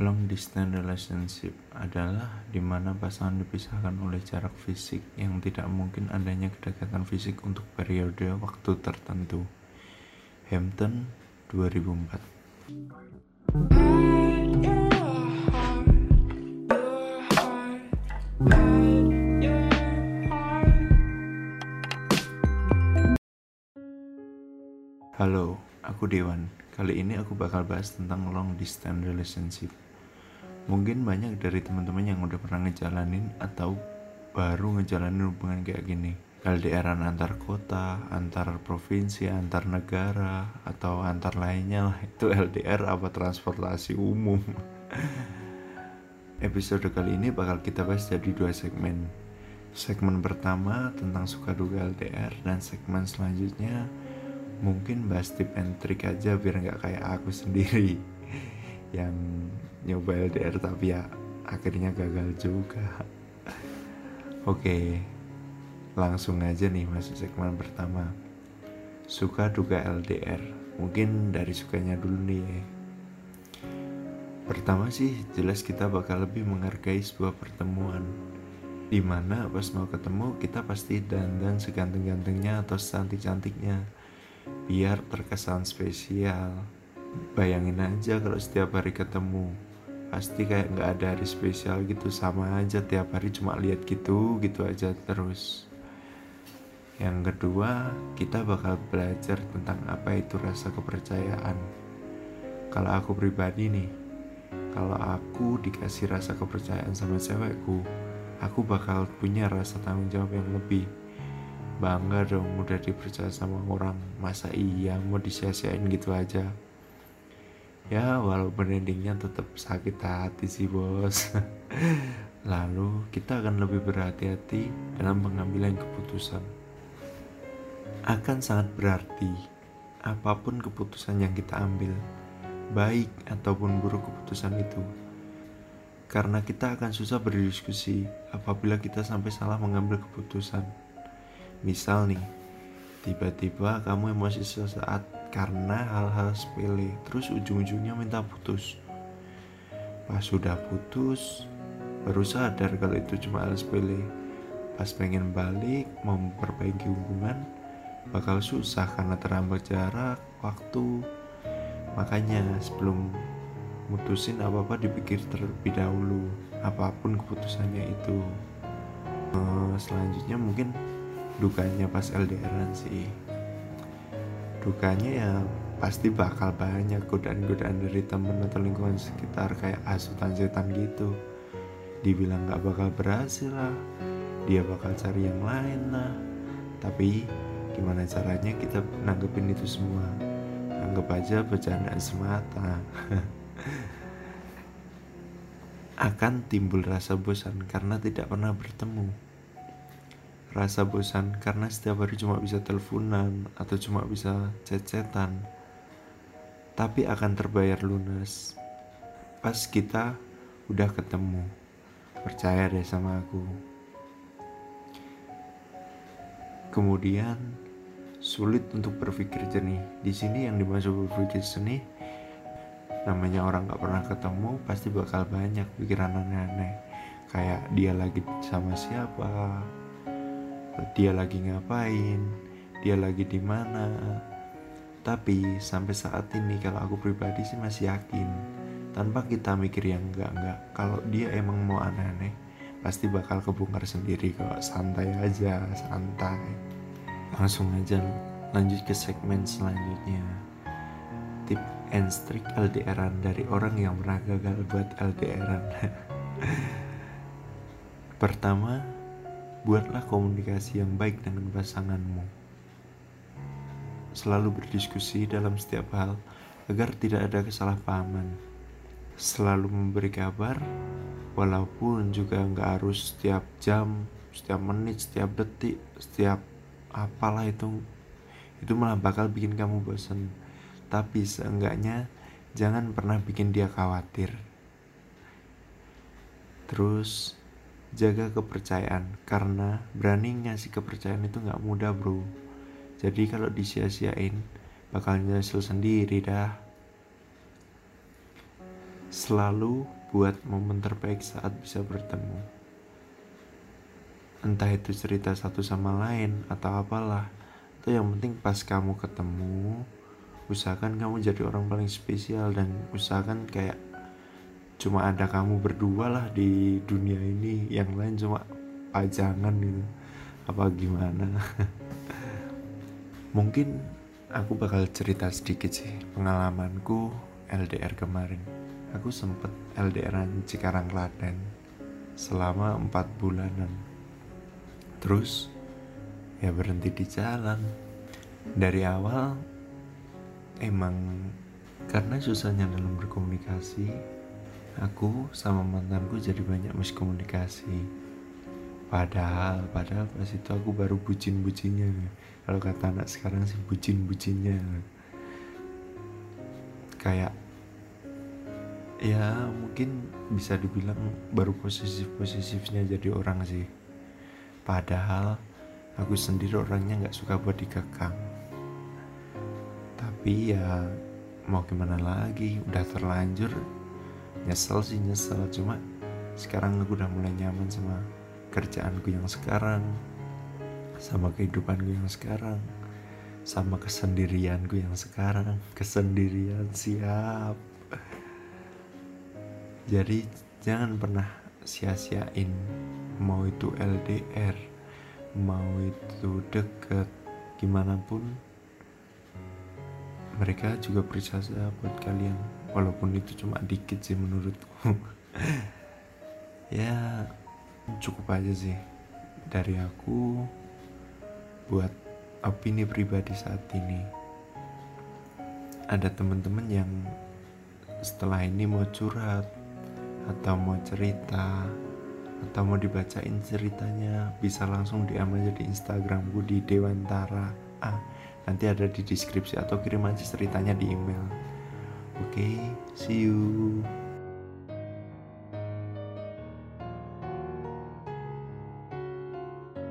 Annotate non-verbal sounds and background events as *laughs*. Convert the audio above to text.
Long distance relationship adalah di mana pasangan dipisahkan oleh jarak fisik yang tidak mungkin adanya kedekatan fisik untuk periode waktu tertentu. Hampton 2004 Halo, aku Dewan. Kali ini aku bakal bahas tentang long distance relationship. Mungkin banyak dari teman-teman yang udah pernah ngejalanin atau baru ngejalanin hubungan kayak gini. LDRan antar kota, antar provinsi, antar negara, atau antar lainnya lah. *laughs* Itu LDR apa transportasi umum. Episode kali ini bakal kita bahas jadi dua segmen. Segmen pertama tentang suka duka LDR dan segmen selanjutnya mungkin bahas tip and trick aja biar nggak kayak aku sendiri *laughs* yang nyoba LDR tapi ya akhirnya gagal juga. *laughs* Oke langsung aja nih masuk segmen pertama. Suka duga LDR mungkin dari sukanya dulu nih. Ya. pertama sih jelas kita bakal lebih menghargai sebuah pertemuan. Di mana pas mau ketemu kita pasti dandan seganteng-gantengnya atau secantik-cantiknya biar terkesan spesial. Bayangin aja kalau setiap hari ketemu. Pasti kayak nggak ada hari spesial gitu. Sama aja tiap hari cuma lihat gitu gitu aja terus. Yang kedua kita bakal belajar tentang apa itu rasa kepercayaan. Kalau aku pribadi nih kalau aku dikasih rasa kepercayaan sama cewekku aku bakal punya rasa tanggung jawab yang lebih bangga dong udah dipercaya sama orang. Masa iya mau disia-siain gitu aja? Ya walaupun endingnya tetap sakit hati sih bos. *laughs* Lalu kita akan lebih berhati-hati dalam pengambilan keputusan. Akan sangat berarti apa pun keputusan yang kita ambil baik ataupun buruk keputusan itu karena kita akan susah berdiskusi apabila kita sampai salah mengambil keputusan Misal nih, tiba-tiba kamu emosi sesaat karena hal-hal sepele, terus ujung-ujungnya minta putus. Pas sudah putus, baru sadar kalau itu cuma hal sepele. Pas pengen balik, memperbaiki hubungan, bakal susah karena terhambat jarak, waktu. Makanya sebelum mutusin apa-apa dipikir terlebih dahulu, apa pun keputusannya itu. Uh, selanjutnya mungkin dukanya pas LDRan sih. Dukanya ya pasti bakal banyak godaan-godaan dari temen atau lingkungan sekitar kayak asutan setan gitu. Dibilang gak bakal berhasil lah dia bakal cari yang lain lah. Tapi gimana caranya kita nanggepin itu semua? Anggap aja bercandaan semata. *laughs* Akan timbul rasa bosan karena tidak pernah bertemu rasa bosan karena setiap hari cuma bisa teleponan atau cuma bisa cecetan tapi akan terbayar lunas pas kita udah ketemu. Percaya deh sama aku. Kemudian sulit untuk berpikir jernih. Di sini yang dimaksud berpikir jernih namanya orang gak pernah ketemu pasti bakal banyak pikiran aneh-aneh. Kayak dia lagi sama siapa dia lagi ngapain, dia lagi di mana. Tapi sampai saat ini kalau aku pribadi sih masih yakin. Tanpa kita mikir yang enggak-enggak kalau dia emang mau aneh-aneh pasti bakal kebongkar sendiri kok. Santai aja santai. Langsung aja lanjut ke segmen selanjutnya. Tip and trick LDRan dari orang yang pernah gagal buat LDRan *laughs* pertama buatlah komunikasi yang baik dengan pasanganmu. Selalu berdiskusi dalam setiap hal agar tidak ada kesalahpahaman. Selalu memberi kabar, walaupun juga nggak harus setiap jam, setiap menit, setiap detik, setiap apalah itu, itu malah bakal bikin kamu bosan. Tapi seenggaknya jangan pernah bikin dia khawatir. Terus jaga kepercayaan. Karena berani ngasih kepercayaan itu nggak mudah bro. Jadi kalau disia-siain bakal nyesel sendiri dah. Selalu buat momen terbaik saat bisa bertemu. Entah itu cerita satu sama lain atau apalah. Itu yang penting pas kamu ketemu usahakan kamu jadi orang paling spesial dan usahakan kayak cuma ada kamu berdua lah di dunia ini yang lain cuma pajangan gitu. Apa gimana? *laughs* Mungkin aku bakal cerita sedikit sih pengalamanku LDR kemarin. Aku sempet LDRan Cikarang Klaten selama empat bulanan. Terus ya berhenti di jalan. Dari awal emang karena susahnya dalam berkomunikasi aku sama mantanku jadi banyak miskomunikasi. Padahal padahal pas itu aku baru bucin-bucinnya. Kalau kata anak sekarang sih bucin-bucinnya. Kayak ya mungkin bisa dibilang baru posesif-posesifnya jadi orang sih. Padahal aku sendiri orangnya nggak suka buat dikekang. Tapi ya mau gimana lagi udah terlanjur nyesel sih nyesel. Cuma sekarang aku udah mulai nyaman sama kerjaanku yang sekarang sama kehidupanku yang sekarang sama kesendirianku yang sekarang. *laughs* Kesendirian siap. Jadi jangan pernah sia-siain. Mau itu LDR mau itu deket gimana pun. Mereka juga berjasa buat kalian walaupun itu cuma dikit sih menurutku. *laughs* Ya cukup aja sih dari aku buat opini pribadi saat ini. Ada teman-teman yang setelah ini mau curhat atau mau cerita atau mau dibacain ceritanya bisa langsung DM aja di Instagramku di Dewantara ah nanti ada di deskripsi atau kirim aja ceritanya di email oke okay, see you